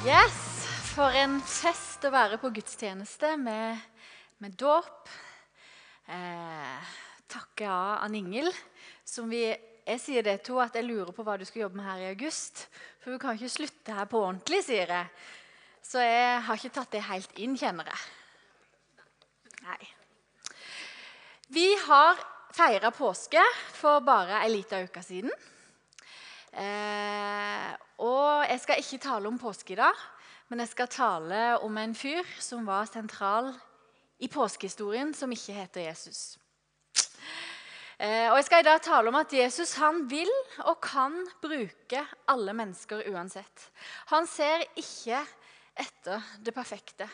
Yes, for en fest å være på gudstjeneste med, med dåp. Eh, takke av Ann Ingel. Som vi, jeg sier det to, at jeg lurer på hva du skal jobbe med her i august. For hun kan ikke slutte her på ordentlig, sier jeg. Så jeg har ikke tatt det helt inn, kjenner jeg. Nei. Vi har feira påske for bare ei lita uke siden. Eh, og jeg skal ikke tale om påske i dag, men jeg skal tale om en fyr som var sentral i påskehistorien, som ikke heter Jesus. Eh, og Jeg skal i dag tale om at Jesus han vil og kan bruke alle mennesker uansett. Han ser ikke etter det perfekte.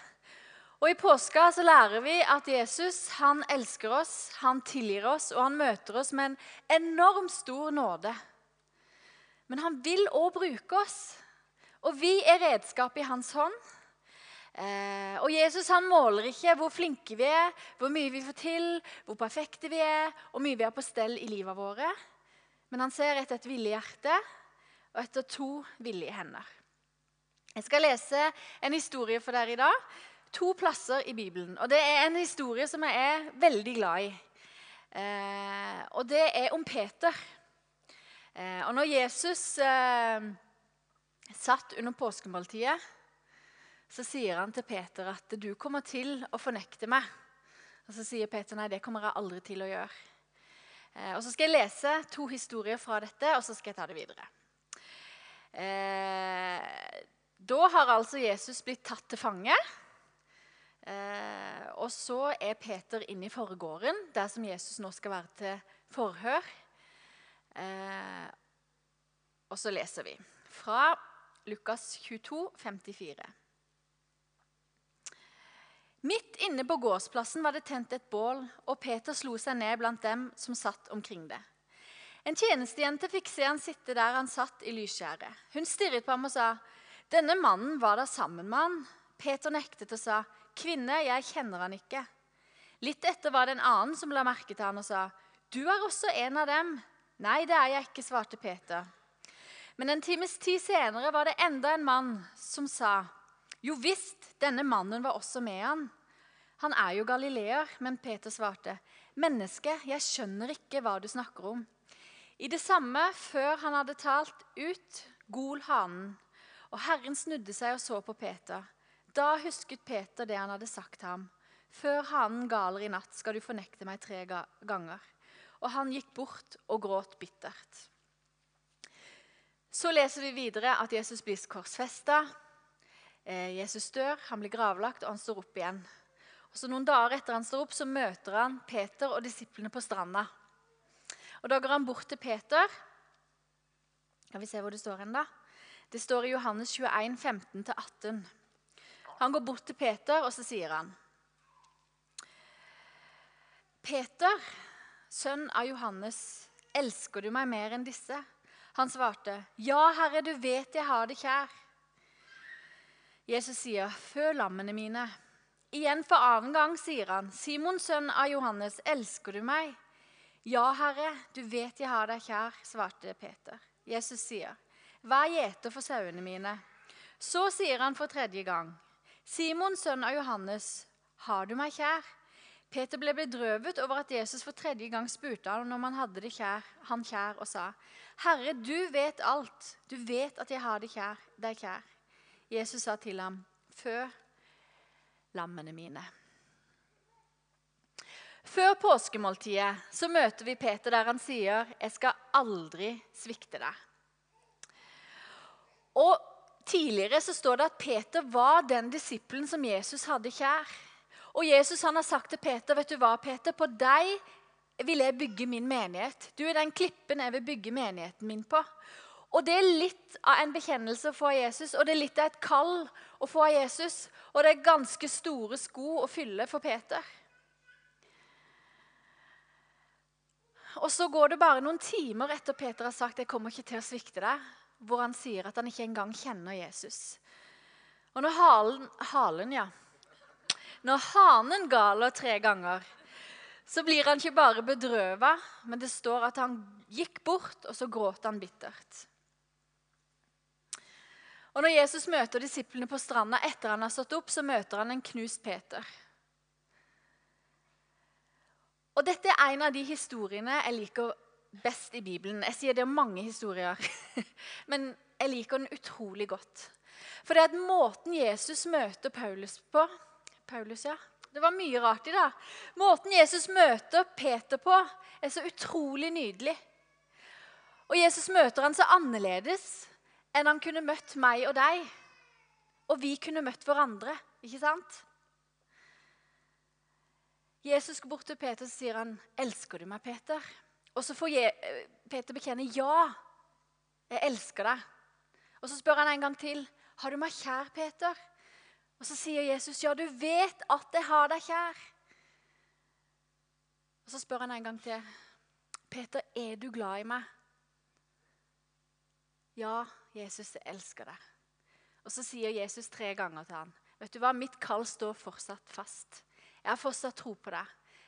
Og I påska så lærer vi at Jesus han elsker oss, han tilgir oss, og han møter oss med en enormt stor nåde. Men han vil òg bruke oss, og vi er redskap i hans hånd. Eh, og Jesus han måler ikke hvor flinke vi er, hvor mye vi får til, hvor perfekte vi er, og mye vi har på stell i livet våre. Men han ser etter et villig hjerte og etter to villige hender. Jeg skal lese en historie for dere i dag. To plasser i Bibelen. Og Det er en historie som jeg er veldig glad i. Eh, og det er om Peter. Eh, og når Jesus eh, satt under påskemåltidet, så sier han til Peter at du kommer til å fornekte meg. Og Så sier Peter nei, det kommer jeg aldri til å gjøre. Eh, og Så skal jeg lese to historier fra dette, og så skal jeg ta det videre. Da har altså Jesus blitt tatt til fange. Og så er Peter inne i forgården, der som Jesus nå skal være til forhør. Eh, og så leser vi fra Lukas 22, 54. Midt inne på gårdsplassen var det tent et bål, og Peter slo seg ned blant dem som satt omkring det. En tjenestejente fikk se han sitte der han satt i lysskjæret. Hun stirret på ham og sa, 'Denne mannen var der sammen med han.' Peter nektet og sa, 'Kvinne, jeg kjenner han ikke.' Litt etter var det en annen som la merke til han og sa, 'Du er også en av dem.' 'Nei, det er jeg ikke', svarte Peter. Men en times tid senere var det enda en mann som sa, 'Jo visst, denne mannen var også med han.' Han er jo galileer, men Peter svarte, 'Menneske, jeg skjønner ikke hva du snakker om.' I det samme, før han hadde talt ut, gol hanen. Og Herren snudde seg og så på Peter. Da husket Peter det han hadde sagt ham. Før hanen galer i natt, skal du fornekte meg tre ganger. Og han gikk bort og gråt bittert. Så leser vi videre at Jesus blir korsfesta. Eh, Jesus dør, han blir gravlagt, og han står opp igjen. Og så Noen dager etter han står opp, så møter han Peter og disiplene på stranda. Og Da går han bort til Peter. Kan vi se hvor det står hen, da? Det står i Johannes 21, 15-18. Han går bort til Peter, og så sier han Peter, sønn av Johannes, elsker du meg mer enn disse? Han svarte, Ja, Herre, du vet jeg har det kjær. Jesus sier, Før lammene mine. Igjen for annen gang sier han, Simon, sønn av Johannes, elsker du meg? Ja, Herre, du vet jeg har deg kjær, svarte Peter. Jesus sier, Vær gjeter for sauene mine. Så sier han for tredje gang, Simon, sønn av Johannes, har du meg kjær? Peter ble bedrøvet over at Jesus for tredje gang spurte han om han hadde det kjær, han kjær, og sa, Herre, du vet alt. Du vet at jeg har det kjær, deg kjær. Jesus sa til ham, Fø lammene mine. Før påskemåltidet så møter vi Peter der han sier, 'Jeg skal aldri svikte deg'. Og Tidligere så står det at Peter var den disippelen som Jesus hadde kjær. Og Jesus han har sagt til Peter, 'Vet du hva, Peter, på deg vil jeg bygge min menighet.' 'Du er den klippen jeg vil bygge menigheten min på.' Og Det er litt av en bekjennelse å få av Jesus, og det er litt av et kall å få av Jesus. Og det er ganske store sko å fylle for Peter. Og Så går det bare noen timer etter Peter har sagt 'jeg kommer ikke til å svikte deg', hvor han sier at han ikke engang kjenner Jesus. Og når halen, halen ja. Når hanen galer tre ganger, så blir han ikke bare bedrøva, men det står at han gikk bort, og så gråt han bittert. Og Når Jesus møter disiplene på stranda etter han har stått opp, så møter han en knust Peter. Og Dette er en av de historiene jeg liker best i Bibelen. Jeg sier det er mange historier, men jeg liker den utrolig godt. For det er at måten Jesus møter Paulus på Paulus, ja. Det var mye rart i det. Måten Jesus møter Peter på, er så utrolig nydelig. Og Jesus møter han så annerledes enn han kunne møtt meg og deg. Og vi kunne møtt hverandre, ikke sant? Jesus går bort til Peter og sier han, 'Elsker du meg, Peter?' Og så får Peter bekjenne, 'Ja, jeg elsker deg'. Og så spør han en gang til, 'Har du meg kjær, Peter?' Og så sier Jesus, 'Ja, du vet at jeg har deg kjær'. Og så spør han en gang til, 'Peter, er du glad i meg?' Ja, Jesus, jeg elsker deg. Og så sier Jesus tre ganger til han, 'Vet du hva, mitt kall står fortsatt fast.' 'Jeg har fortsatt tro på deg.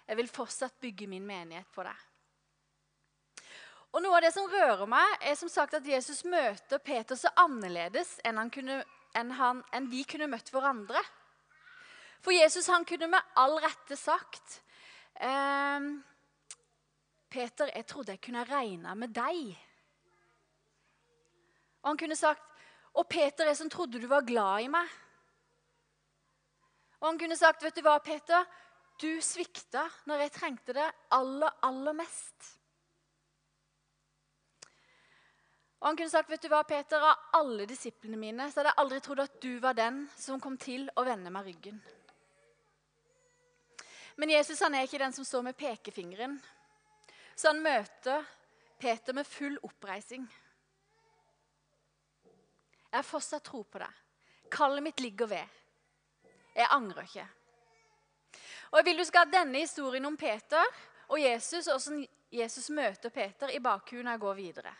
Jeg vil fortsatt bygge min menighet på deg.' Og Noe av det som rører meg, er som sagt at Jesus møter Peter så annerledes enn, han kunne, enn, han, enn de kunne møtt hverandre. For Jesus han kunne med all rette sagt ehm, Peter, jeg trodde jeg kunne regne med deg. Og han kunne sagt Og Peter, jeg som trodde du var glad i meg. Og han kunne sagt, vet du hva, Peter? Du svikta når jeg trengte det aller, aller mest. Og han kunne sagt, vet du hva, Peter, Av alle disiplene mine så hadde jeg aldri trodd at du var den som kom til å vende meg ryggen. Men Jesus han er ikke den som står med pekefingeren. Så han møter Peter med full oppreising. Jeg har fortsatt tro på deg. Kallet mitt ligger ved. Jeg angrer ikke. Og Jeg vil du skal ha denne historien om Peter og Jesus, og hvordan Jesus møter Peter, i bakhuet når jeg går videre.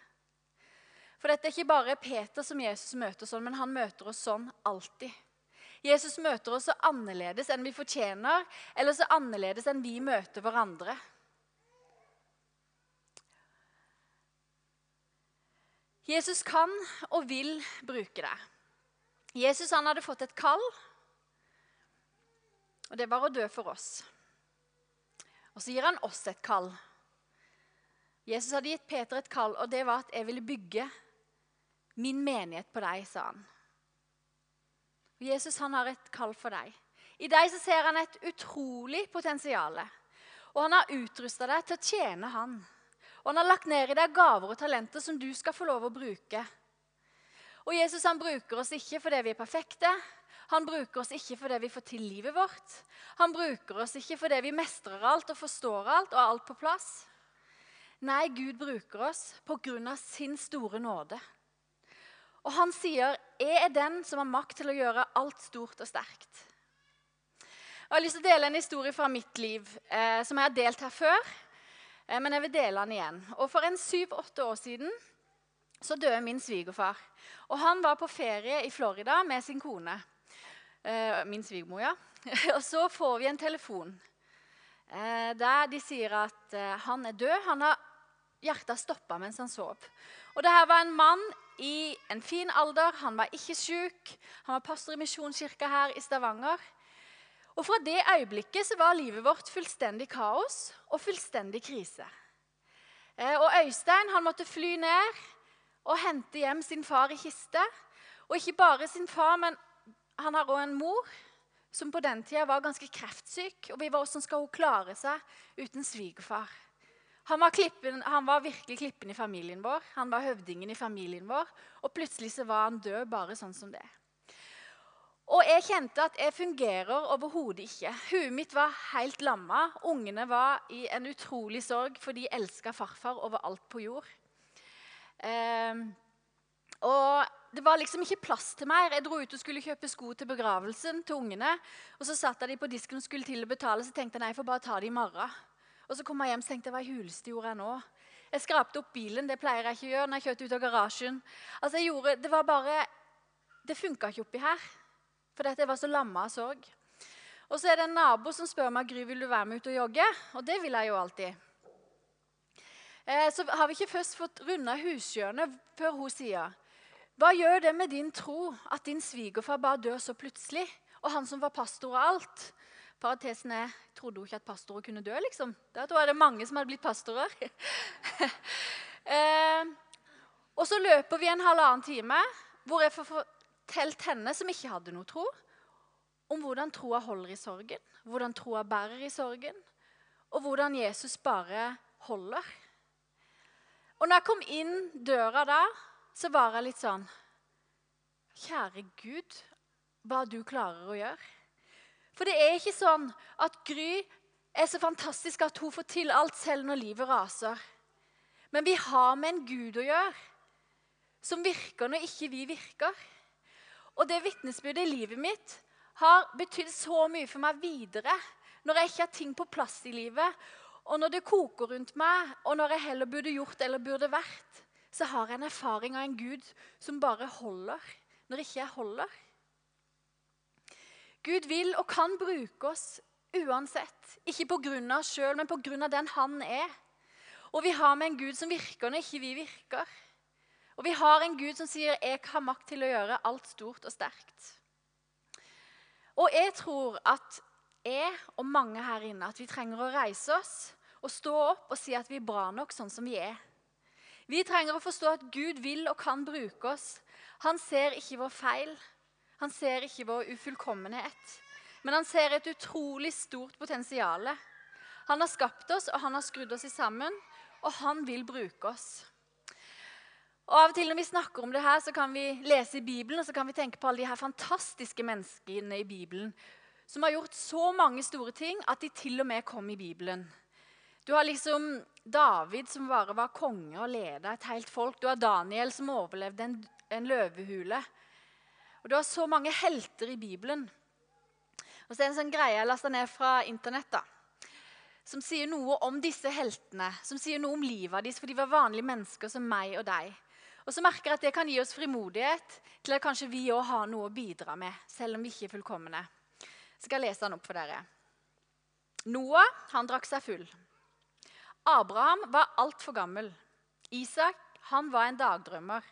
For dette er ikke bare Peter som Jesus møter sånn, men han møter oss sånn alltid. Jesus møter oss så annerledes enn vi fortjener, eller så annerledes enn vi møter hverandre. Jesus kan og vil bruke det. Jesus han hadde fått et kall, og det var å dø for oss. Og så gir han oss et kall. Jesus hadde gitt Peter et kall, og det var at jeg ville bygge min menighet på deg, sa han. Og Jesus han har et kall for deg. I deg så ser han et utrolig potensial. Og han har utrusta deg til å tjene han. Og han har lagt ned i deg gaver og talenter som du skal få lov å bruke. Og Jesus han bruker oss ikke fordi vi er perfekte. Han bruker oss ikke fordi vi får til livet vårt. Han bruker oss ikke fordi vi mestrer alt og forstår alt og har alt på plass. Nei, Gud bruker oss pga. sin store nåde. Og han sier, 'Jeg er den som har makt til å gjøre alt stort og sterkt'. Og Jeg har lyst til å dele en historie fra mitt liv eh, som jeg har delt her før. Eh, men jeg vil dele den igjen. Og For en syv-åtte år siden så døde min svigerfar. Og Han var på ferie i Florida med sin kone. Eh, min svigermor, ja. Og så får vi en telefon eh, der de sier at eh, han er død. Han har hjertet stoppa mens han sov. Og det her var en mann i en fin alder. Han var ikke syk. Han var pastor i Misjonskirka her i Stavanger. Og Fra det øyeblikket så var livet vårt fullstendig kaos og fullstendig krise. Eh, og Øystein han måtte fly ned og hente hjem sin far i kiste. Og ikke bare sin far, men han har òg en mor som på den tida var ganske kreftsyk. Og vi var Hvordan skal hun klare seg uten svigerfar? Han var, klippen, han var, virkelig klippen i familien vår. Han var høvdingen i familien vår. Og plutselig så var han død, bare sånn som det. Og jeg kjente at jeg fungerer overhodet ikke. Huet mitt var helt lamma. Ungene var i en utrolig sorg, for de elska farfar overalt på jord. Eh, og det var liksom ikke plass til mer. Jeg dro ut og skulle kjøpe sko til begravelsen til ungene. Og så satt de på disken og skulle til å betale, så tenkte jeg nei, jeg får bare ta det i morgen. Og så kom jeg hjem og tenkte hva i huleste gjorde jeg nå? Jeg skrapte opp bilen. Det pleier jeg ikke å gjøre når jeg kjørte ut av garasjen. Altså jeg gjorde, Det var bare, det funka ikke oppi her. For jeg var så lamma av sorg. Og så er det en nabo som spør meg Gry, vil du være med ut og jogge. Og det vil jeg jo alltid. Eh, så har vi ikke først fått runda hushjørnet før hun sier Hva gjør det med din tro at din svigerfar bare dør så plutselig? Og han som var pastor og alt? Parentesen er trodde hun ikke at pastorer kunne dø, liksom. Da tror jeg det er mange som hadde blitt pastorer. eh, og så løper vi en halvannen time hvor jeg får fortalt henne, som ikke hadde noe tro, om hvordan troa holder i sorgen, hvordan troa bærer i sorgen, og hvordan Jesus bare holder. Og når jeg kom inn døra da, så var jeg litt sånn Kjære Gud, hva du klarer å gjøre. For det er ikke sånn at Gry er så fantastisk at hun får til alt selv når livet raser. Men vi har med en Gud å gjøre som virker når ikke vi virker. Og det vitnesbyrdet i livet mitt har betydd så mye for meg videre når jeg ikke har ting på plass i livet, og når det koker rundt meg, og når jeg heller burde gjort eller burde vært, så har jeg en erfaring av en Gud som bare holder når ikke jeg holder. Gud vil og kan bruke oss uansett. Ikke pga. oss sjøl, men pga. den han er. Og vi har med en Gud som virker når ikke vi virker. Og vi har en Gud som sier 'jeg har makt til å gjøre alt stort og sterkt'. Og jeg tror at jeg og mange her inne at vi trenger å reise oss og stå opp og si at vi er bra nok sånn som vi er. Vi trenger å forstå at Gud vil og kan bruke oss. Han ser ikke vår feil. Han ser ikke vår ufullkommenhet, men han ser et utrolig stort potensial. Han har skapt oss, og han har skrudd oss sammen, og han vil bruke oss. Og av og til Når vi snakker om det her, så kan vi lese i Bibelen og så kan vi tenke på alle de her fantastiske menneskene i Bibelen som har gjort så mange store ting at de til og med kom i Bibelen. Du har liksom David som bare var konge og leda et helt folk. Du har Daniel som overlevde en, en løvehule. Og Du har så mange helter i Bibelen. Og så er det en sånn greie jeg lasta ned fra Internett da, som sier noe om disse heltene. Som sier noe om livet deres, for de var vanlige mennesker som meg og deg. Og så merker jeg at Det kan gi oss frimodighet til at kanskje vi òg har noe å bidra med, selv om vi ikke er fullkomne. Så skal jeg lese den opp for dere. Noah han drakk seg full. Abraham var altfor gammel. Isak han var en dagdrømmer.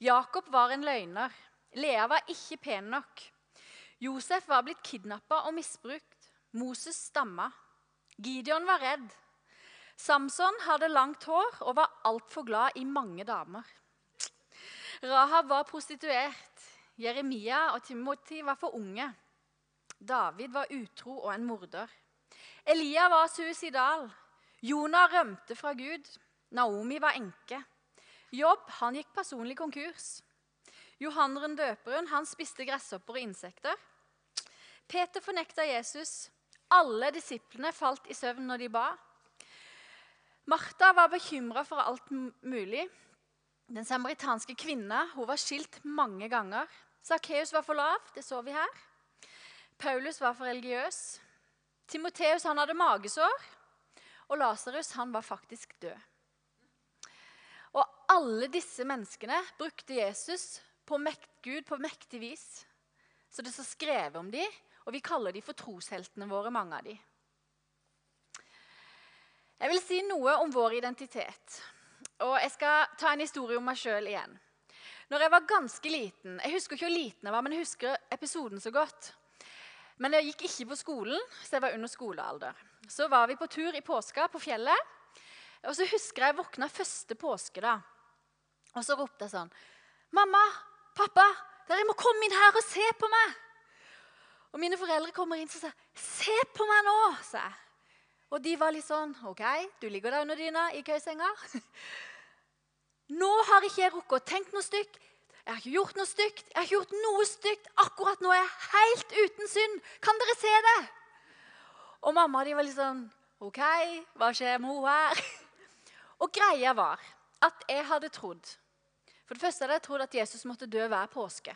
Jakob var en løgner. Lea var ikke pen nok. Josef var blitt kidnappa og misbrukt. Moses stamma. Gideon var redd. Samson hadde langt hår og var altfor glad i mange damer. Rahab var prostituert. Jeremia og Timothy var for unge. David var utro og en morder. Elia var suicidal. Jonah rømte fra Gud. Naomi var enke. Jobb han gikk personlig konkurs. Johanneren døperen han spiste gresshopper og insekter. Peter fornekta Jesus. Alle disiplene falt i søvn når de ba. Martha var bekymra for alt mulig. Den samaritanske kvinna hun var skilt mange ganger. Sakkeus var for lav, det så vi her. Paulus var for religiøs. Timoteus han hadde magesår. Og Lasarus var faktisk død. Og alle disse menneskene brukte Jesus på mekt, Gud på mektig vis. Så det står skrevet om dem, og vi kaller dem for trosheltene våre, mange av dem. Jeg vil si noe om vår identitet. Og jeg skal ta en historie om meg sjøl igjen. Når jeg var ganske liten Jeg husker ikke hvor liten jeg var, men jeg husker episoden så godt. Men jeg gikk ikke på skolen, så jeg var under skolealder. Så var vi på tur i påska på fjellet. Og så husker jeg jeg våkna første påske. da. Og så ropte jeg sånn 'Mamma, 'Pappa, dere må komme inn her og se på meg.' Og mine foreldre kommer inn og sier, 'Se på meg nå', sa jeg. Og de var litt sånn 'OK, du ligger der under dyna i køysenga.' 'Nå har ikke jeg rukket å tenke noe stygt. Jeg har ikke gjort noe stygt. Jeg har ikke gjort noe stygt. Akkurat nå er jeg helt uten synd. Kan dere se det?' Og mamma de var litt sånn 'OK, hva skjer med henne her?' Og greia var at jeg hadde trodd for det første hadde jeg trodd at Jesus måtte dø hver påske.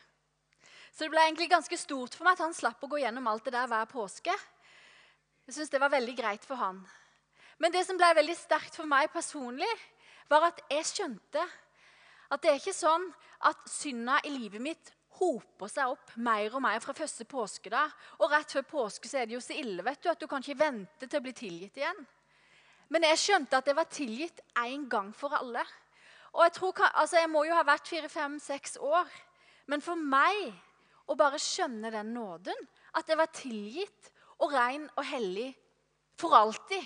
Så det ble egentlig ganske stort for meg at han slapp å gå gjennom alt det der hver påske. Jeg synes det var veldig greit for han. Men det som ble veldig sterkt for meg personlig, var at jeg skjønte at det er ikke sånn at synda i livet mitt hoper seg opp mer og mer fra første påskedag. Og rett før påske så er det jo så ille vet du, at du kan ikke vente til å bli tilgitt igjen. Men jeg skjønte at det var tilgitt én gang for alle. Og jeg, tror, altså jeg må jo ha vært fire, fem, seks år. Men for meg å bare skjønne den nåden, at jeg var tilgitt og ren og hellig for alltid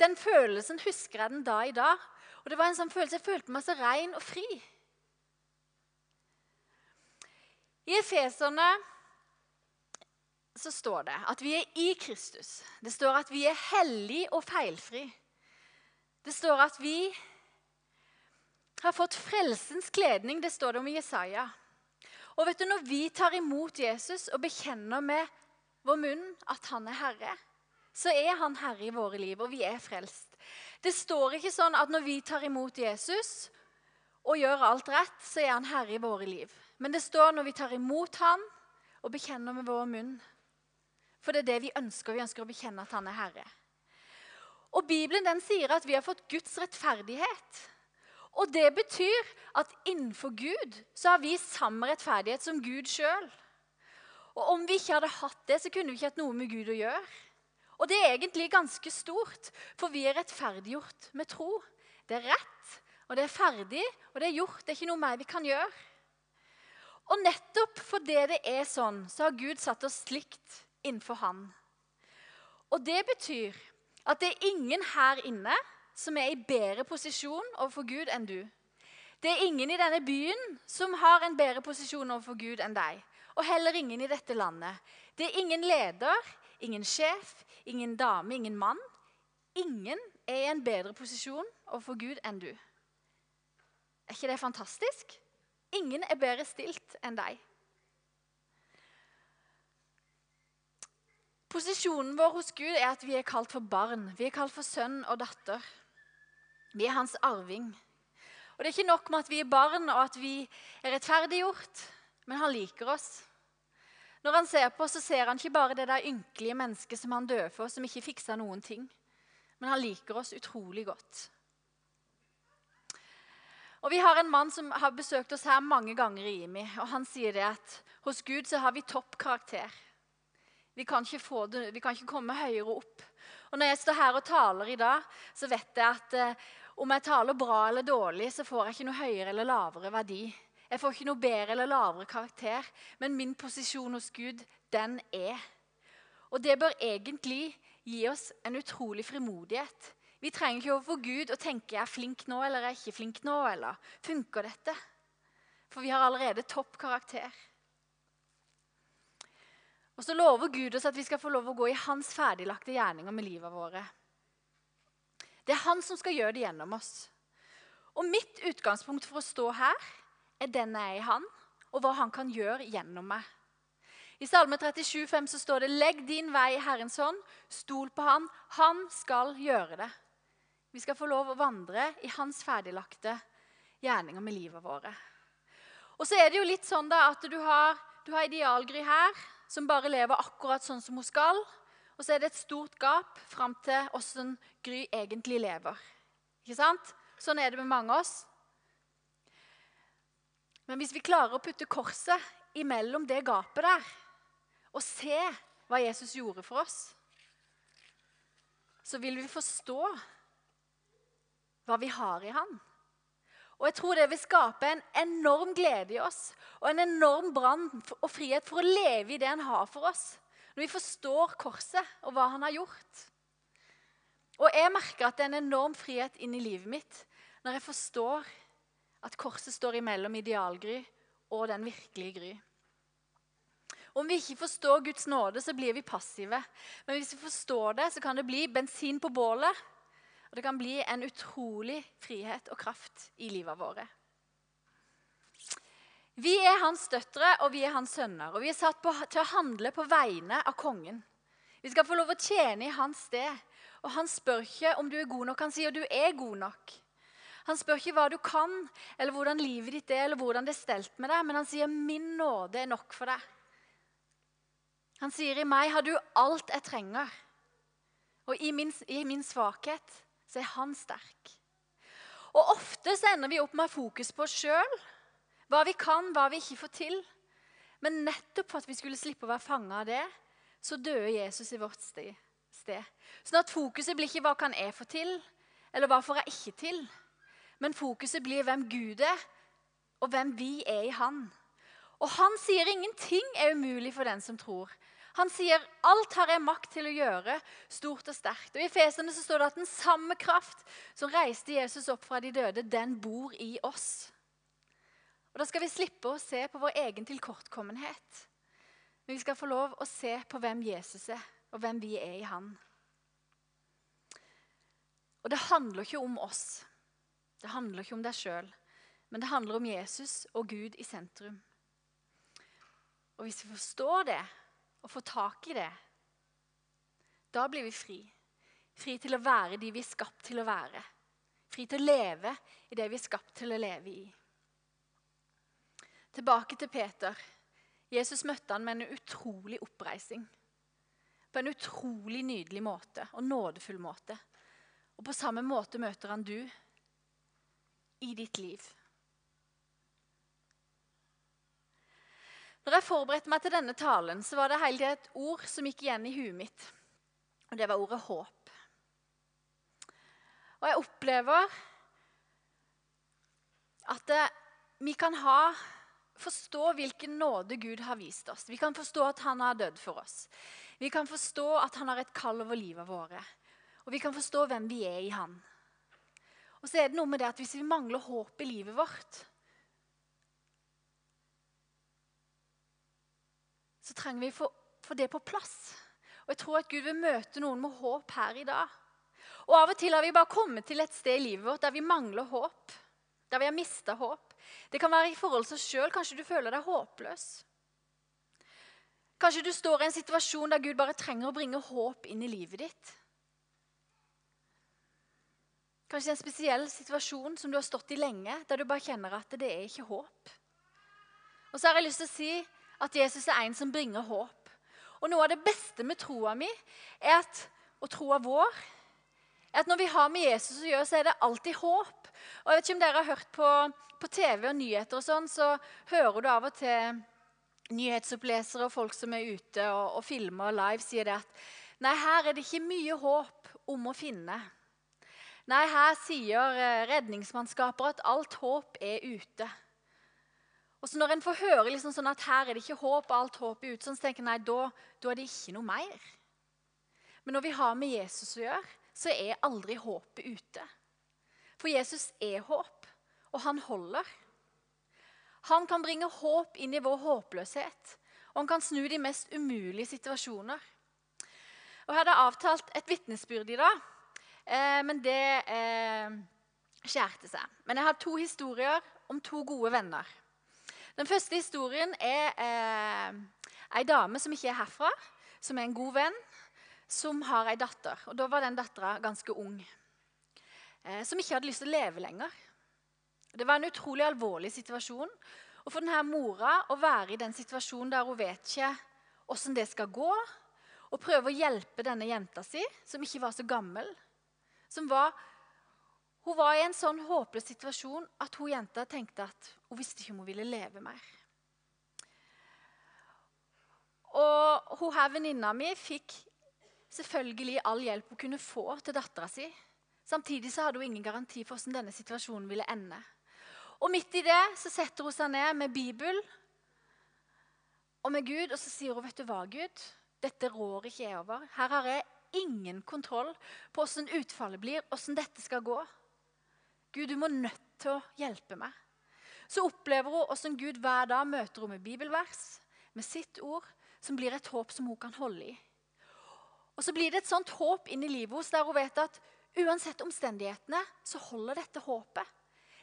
Den følelsen husker jeg den da i dag. Og det var en sånn følelse, Jeg følte meg så ren og fri. I Efeserne så står det at vi er i Kristus. Det står at vi er hellige og feilfri. Det står at vi har fått frelsens kledning. Det står det om i Jesaja. Og vet du, Når vi tar imot Jesus og bekjenner med vår munn at han er herre, så er han herre i våre liv, og vi er frelst. Det står ikke sånn at når vi tar imot Jesus og gjør alt rett, så er han herre i våre liv. Men det står når vi tar imot han og bekjenner med vår munn. For det er det vi ønsker. Vi ønsker å bekjenne at han er herre. Og Bibelen den sier at vi har fått Guds rettferdighet. Og det betyr at innenfor Gud så har vi samme rettferdighet som Gud sjøl. Og om vi ikke hadde hatt det, så kunne vi ikke hatt noe med Gud å gjøre. Og det er egentlig ganske stort, for vi er rettferdiggjort med tro. Det er rett, og det er ferdig, og det er gjort. Det er ikke noe mer vi kan gjøre. Og nettopp fordi det er sånn, så har Gud satt oss slikt innenfor Han. Og det betyr at det er ingen her inne som er i bedre posisjon overfor Gud enn du. Det er ingen i denne byen som har en bedre posisjon overfor Gud enn deg. Og heller ingen i dette landet. Det er ingen leder, ingen sjef, ingen dame, ingen mann. Ingen er i en bedre posisjon overfor Gud enn du. Er ikke det fantastisk? Ingen er bedre stilt enn deg. Posisjonen vår hos Gud er at vi er kalt for barn. Vi er kalt for sønn og datter. Vi er hans arving. Og Det er ikke nok med at vi er barn og at vi er rettferdiggjort, men han liker oss. Når han ser på oss, så ser han ikke bare det der ynkelige mennesket som han døde for, som ikke fiksa noen ting. Men han liker oss utrolig godt. Og Vi har en mann som har besøkt oss her mange ganger i IMI. og Han sier det at hos Gud så har vi topp karakter. Vi kan, det, vi kan ikke komme høyere opp. Og Når jeg står her og taler i dag, så vet jeg at eh, om jeg taler bra eller dårlig, så får jeg ikke noe høyere eller lavere verdi. Jeg får ikke noe bedre eller lavere karakter, men min posisjon hos Gud, den er. Og det bør egentlig gi oss en utrolig frimodighet. Vi trenger ikke overfor Gud å tenke jeg er flink nå eller jeg er ikke flink nå, eller funker dette? For vi har allerede topp karakter. Og så lover Gud oss at vi skal få lov å gå i hans ferdiglagte gjerninger med livet våre. Det er han som skal gjøre det gjennom oss. Og mitt utgangspunkt for å stå her er den jeg er i Han, og hva Han kan gjøre gjennom meg. I Salme 37, 37,5 så står det 'Legg din vei i Herrens hånd, stol på Han. Han skal gjøre det'. Vi skal få lov å vandre i Hans ferdiglagte gjerninger med livet våre. Og så er det jo litt sånn da at du har, du har Idealgry her, som bare lever akkurat sånn som hun skal. Og så er det et stort gap fram til åssen Gry egentlig lever. Ikke sant? Sånn er det med mange av oss. Men hvis vi klarer å putte korset imellom det gapet der, og se hva Jesus gjorde for oss, så vil vi forstå hva vi har i Han. Og jeg tror det vil skape en enorm glede i oss og en enorm brann og frihet for å leve i det han har for oss. Når vi forstår korset og hva han har gjort. Og jeg merker at det er en enorm frihet inn i livet mitt når jeg forstår at korset står imellom idealgry og den virkelige gry. Om vi ikke forstår Guds nåde, så blir vi passive. Men hvis vi forstår det, så kan det bli bensin på bålet. Og det kan bli en utrolig frihet og kraft i livet våre. Vi er hans døtre og vi er hans sønner, og vi er satt på, til å handle på vegne av kongen. Vi skal få lov å tjene i hans sted. Og han spør ikke om du er god nok, han sier du er god nok. Han spør ikke hva du kan, eller hvordan livet ditt er, eller hvordan det er stelt med deg, men han sier 'min nåde er nok for deg'. Han sier 'i meg har du alt jeg trenger', og i min, i min svakhet så er han sterk. Og Ofte så ender vi opp med fokus på oss sjøl, hva vi kan, hva vi ikke får til. Men nettopp for at vi skulle slippe å være fanga av det, så døde Jesus i vårt sted. Sånn at fokuset blir ikke hva kan jeg få til, eller hva får jeg ikke til, men fokuset blir hvem Gud er, og hvem vi er i Han. Og han sier ingenting er umulig for den som tror. Han sier alt har jeg makt til å gjøre, stort og sterkt. Og I Fesene så står det at den samme kraft som reiste Jesus opp fra de døde, den bor i oss. Og Da skal vi slippe å se på vår egen tilkortkommenhet. Men vi skal få lov å se på hvem Jesus er, og hvem vi er i han. Og det handler ikke om oss. Det handler ikke om deg sjøl. Men det handler om Jesus og Gud i sentrum. Og hvis vi forstår det og får tak i det, da blir vi fri. Fri til å være de vi er skapt til å være. Fri til å leve i det vi er skapt til å leve i. Tilbake til Peter. Jesus møtte han med en utrolig oppreising. På en utrolig nydelig måte og nådefull måte. Og på samme måte møter han du i ditt liv. Når jeg forberedte meg til denne talen, så var det hele et ord som gikk igjen i huet mitt. Og det var ordet håp. Og jeg opplever at vi kan ha, forstå hvilken nåde Gud har vist oss. Vi kan forstå at han har dødd for oss. Vi kan forstå at han har et kall over livet våre. Og vi kan forstå hvem vi er i han. Og så er det noe med det at hvis vi mangler håp i livet vårt, så trenger vi å få det på plass. Og jeg tror at Gud vil møte noen med håp her i dag. Og Av og til har vi bare kommet til et sted i livet vårt der vi mangler håp. Der vi har mista håp. Det kan være i forhold til sjøl. Kanskje du føler deg håpløs. Kanskje du står i en situasjon der Gud bare trenger å bringe håp inn i livet ditt. Kanskje en spesiell situasjon som du har stått i lenge, der du bare kjenner at det er ikke håp. Og så har jeg lyst til å si at Jesus er en som bringer håp. Og Noe av det beste med troa mi er at, og troa vår at når vi har med Jesus å gjøre, så er det alltid håp. Og jeg vet ikke om dere har hørt på, på TV og nyheter, og sånn, så hører du av og til nyhetsopplesere og folk som er ute og, og filmer live, sier det at nei, her er det ikke mye håp om å finne. Nei, her sier eh, redningsmannskaper at alt håp er ute. Og så Når en får høre liksom sånn at her er det ikke håp, og alt håp er ute, så tenker jeg nei, da, da er det ikke noe mer. Men når vi har med Jesus å gjøre, så er aldri håpet ute. For Jesus er håp, og han holder. Han kan bringe håp inn i vår håpløshet, og han kan snu de mest umulige situasjoner. Og Jeg hadde avtalt et vitnesbyrd i dag, eh, men det eh, skjærte seg. Men jeg har to historier om to gode venner. Den første historien er eh, ei dame som ikke er herfra, som er en god venn, som har ei datter. Og Da var den dattera ganske ung, eh, som ikke hadde lyst til å leve lenger. Det var en utrolig alvorlig situasjon. Og for denne mora å være i den situasjonen der hun vet ikke åssen det skal gå, og prøve å hjelpe denne jenta si, som ikke var så gammel, som var hun var i en sånn håpløs situasjon at hun jenta tenkte at hun visste ikke om hun ville leve mer. Og hun her venninna mi fikk selvfølgelig all hjelp hun kunne få til dattera si. Samtidig så hadde hun ingen garanti for hvordan denne situasjonen ville ende. Og midt i det så setter hun seg ned med Bibel og med Gud, og så sier hun, 'Vet du hva, Gud? Dette rår ikke jeg over. Her har jeg ingen kontroll på hvordan utfallet blir, hvordan dette skal gå.' Gud, du må nødt til å hjelpe meg. Så opplever hun hvordan Gud hver dag møter henne med bibelvers, med sitt ord, som blir et håp som hun kan holde i. Og så blir det et sånt håp inn i livet hos der hun vet at uansett omstendighetene, så holder dette håpet.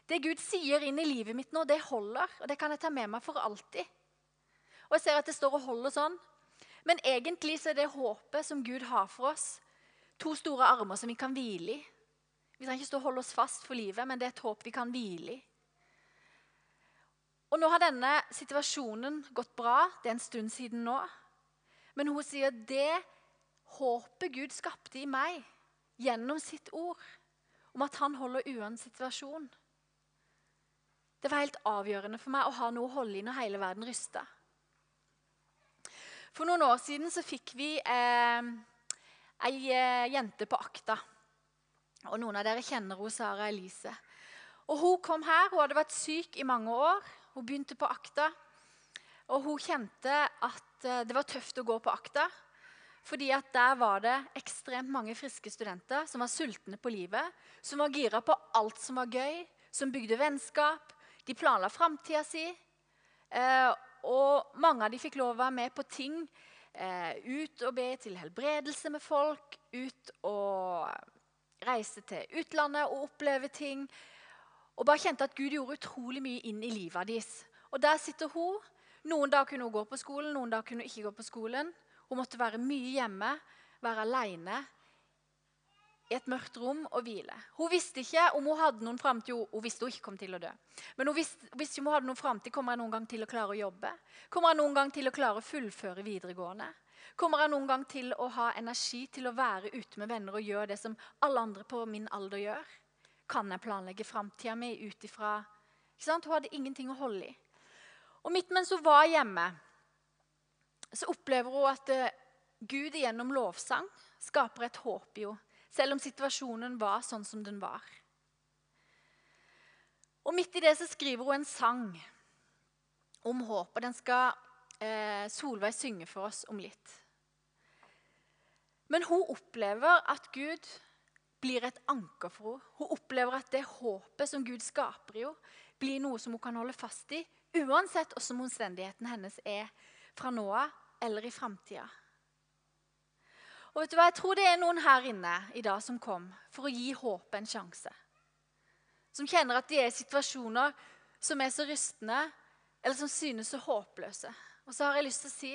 Det Gud sier inn i livet mitt nå, det holder, og det kan jeg ta med meg for alltid. Og jeg ser at det står og holder sånn. Men egentlig så er det håpet som Gud har for oss, to store armer som vi kan hvile i. Vi trenger ikke stå og holde oss fast for livet, men det er et håp vi kan hvile i. Og Nå har denne situasjonen gått bra. Det er en stund siden nå. Men hun sier det håpet Gud skapte i meg gjennom sitt ord, om at han holder uansett situasjon Det var helt avgjørende for meg å ha noe å holde i når hele verden rysta. For noen år siden så fikk vi eh, ei eh, jente på akta. Og Noen av dere kjenner hun Sara Elise. Og Hun kom her, hun hadde vært syk i mange år. Hun begynte på akta. Og hun kjente at eh, det var tøft å gå på akta. Fordi at der var det ekstremt mange friske studenter som var sultne på livet. Som var gira på alt som var gøy, som bygde vennskap. De planla framtida si. Eh, og mange av de fikk lov å være med på ting. Eh, ut og be til helbredelse med folk. Ut og reise til utlandet og oppleve ting. Og bare kjente at Gud gjorde utrolig mye inn i livet deres. Og der sitter hun. Noen dager kunne hun gå på skolen, noen dager kunne hun ikke gå på skolen. Hun måtte være mye hjemme, være aleine i et mørkt rom og hvile. Hun visste ikke om hun hadde noen framtid. Hun visste hun ikke kom til å dø. Men hun visste, visste om hun hadde noen framtid. Kommer jeg noen gang til å klare å jobbe? Kommer jeg noen gang til å klare å fullføre videregående? Kommer jeg noen gang til å ha energi til å være ute med venner og gjøre det som alle andre på min alder gjør? Kan jeg planlegge framtida mi ut ifra Hun hadde ingenting å holde i. Og midt mens hun var hjemme, så opplever hun at eh, Gud gjennom lovsang skaper et håp i henne selv om situasjonen var sånn som den var. Og Midt i det så skriver hun en sang om håp. og Den skal eh, Solveig synge for oss om litt. Men hun opplever at Gud blir et anker for henne. Hun opplever at det håpet som Gud skaper i henne, blir noe som hun kan holde fast i, uansett hvordan omstendighetene hennes er fra nå av eller i framtida. Og vet du hva? Jeg tror det er noen her inne i dag som kom for å gi håpet en sjanse. Som kjenner at de er i situasjoner som er så rystende, eller som synes så håpløse. Og så har jeg lyst til å si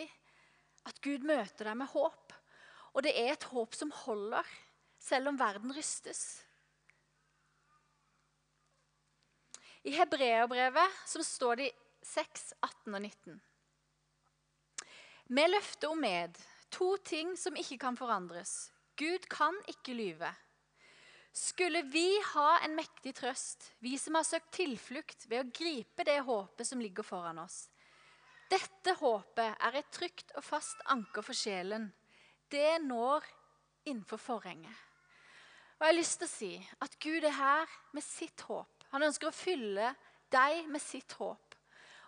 at Gud møter deg med håp. Og det er et håp som holder, selv om verden rystes. I Hebreerbrevet står det 6, 18 og 19. Med løfter om med To ting som ikke kan forandres. Gud kan ikke lyve. Skulle vi ha en mektig trøst, vi som har søkt tilflukt ved å gripe det håpet som ligger foran oss. Dette håpet er et trygt og fast anker for sjelen. Det når innenfor forhenget. Og jeg har lyst til å si at Gud er her med sitt håp. Han ønsker å fylle deg med sitt håp.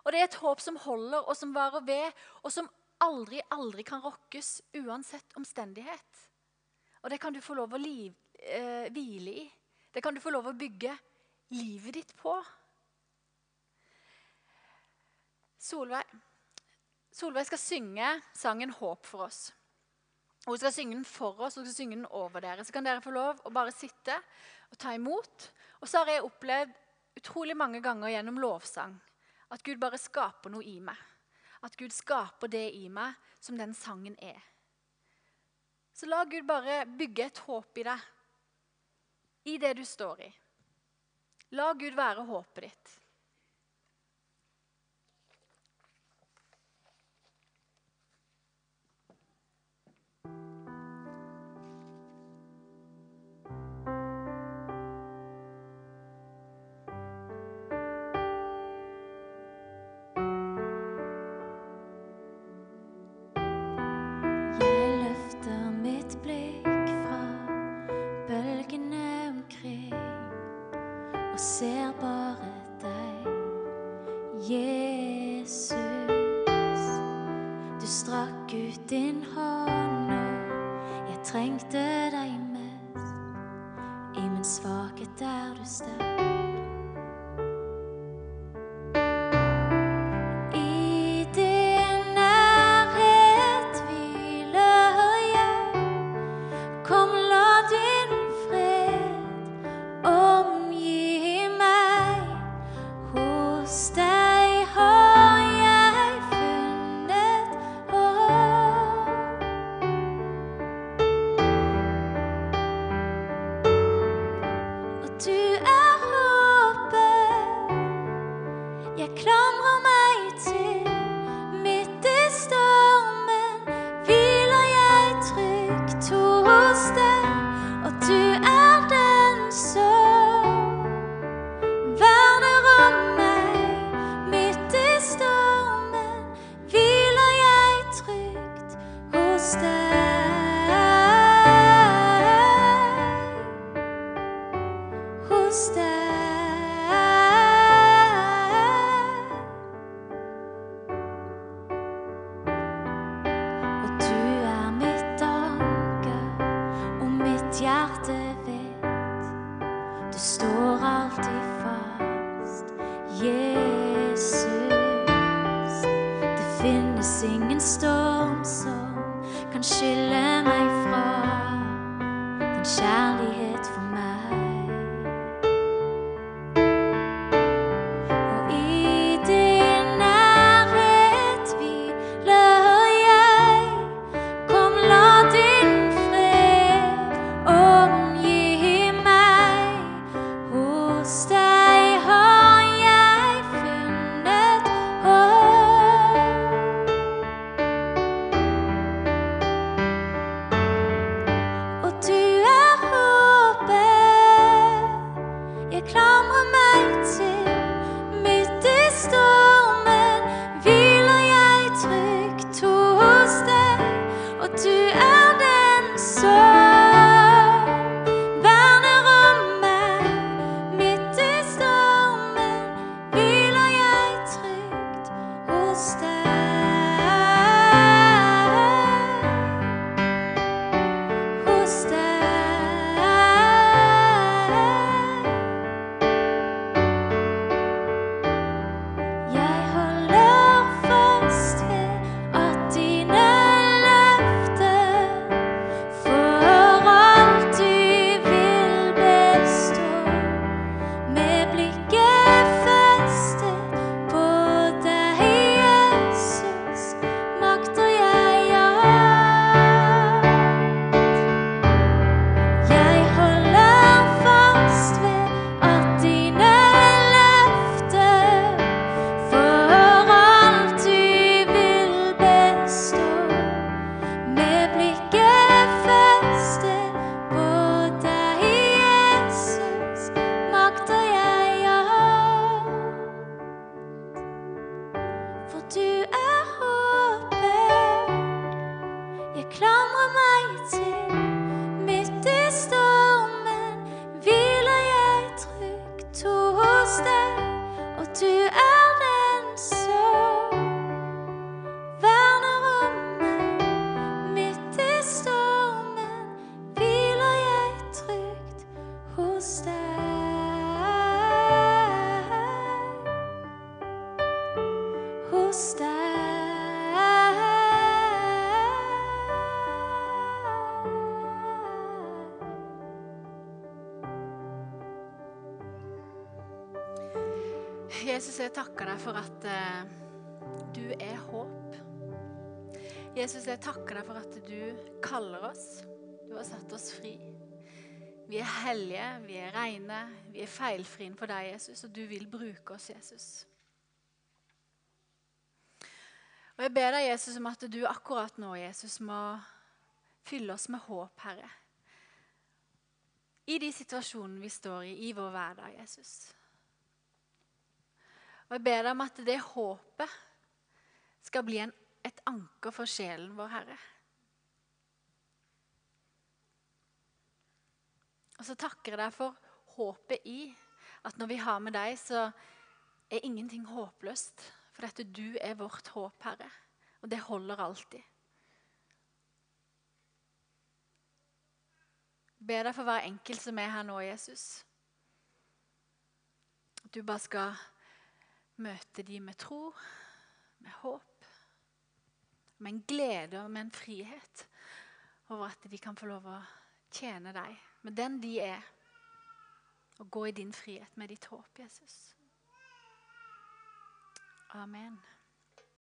Og det er et håp som holder, og som varer ved, og som aldri, aldri kan rokkes uansett omstendighet. Og det kan du få lov å liv, eh, hvile i. Det kan du få lov å bygge livet ditt på. Solveig, Solveig skal synge sangen 'Håp' for oss. Hun skal synge den for oss og skal synge den over dere. Så kan dere få lov å bare sitte og ta imot. Og så har jeg opplevd utrolig mange ganger gjennom lovsang at Gud bare skaper noe i meg. At Gud skaper det i meg som den sangen er. Så la Gud bare bygge et håp i deg, i det du står i. La Gud være håpet ditt. Du deg for at eh, du er håp. Jesus, jeg takker deg for at du kaller oss. Du har satt oss fri. Vi er hellige, vi er rene, vi er feilfrie for deg, Jesus, og du vil bruke oss, Jesus. Og Jeg ber deg, Jesus, om at du akkurat nå, Jesus, må fylle oss med håp, Herre. I de situasjonene vi står i i vår hverdag, Jesus. Og jeg ber deg om at det håpet skal bli en, et anker for sjelen vår, Herre. Og så takker jeg deg for håpet i at når vi har med deg, så er ingenting håpløst. For dette du er vårt håp, Herre. Og det holder alltid. Jeg ber deg for hver enkelt som er her nå, Jesus. At du bare skal møte de med tro, med håp, med en glede og med en frihet over at de kan få lov å tjene deg med den de er, og gå i din frihet med ditt håp, Jesus. Amen.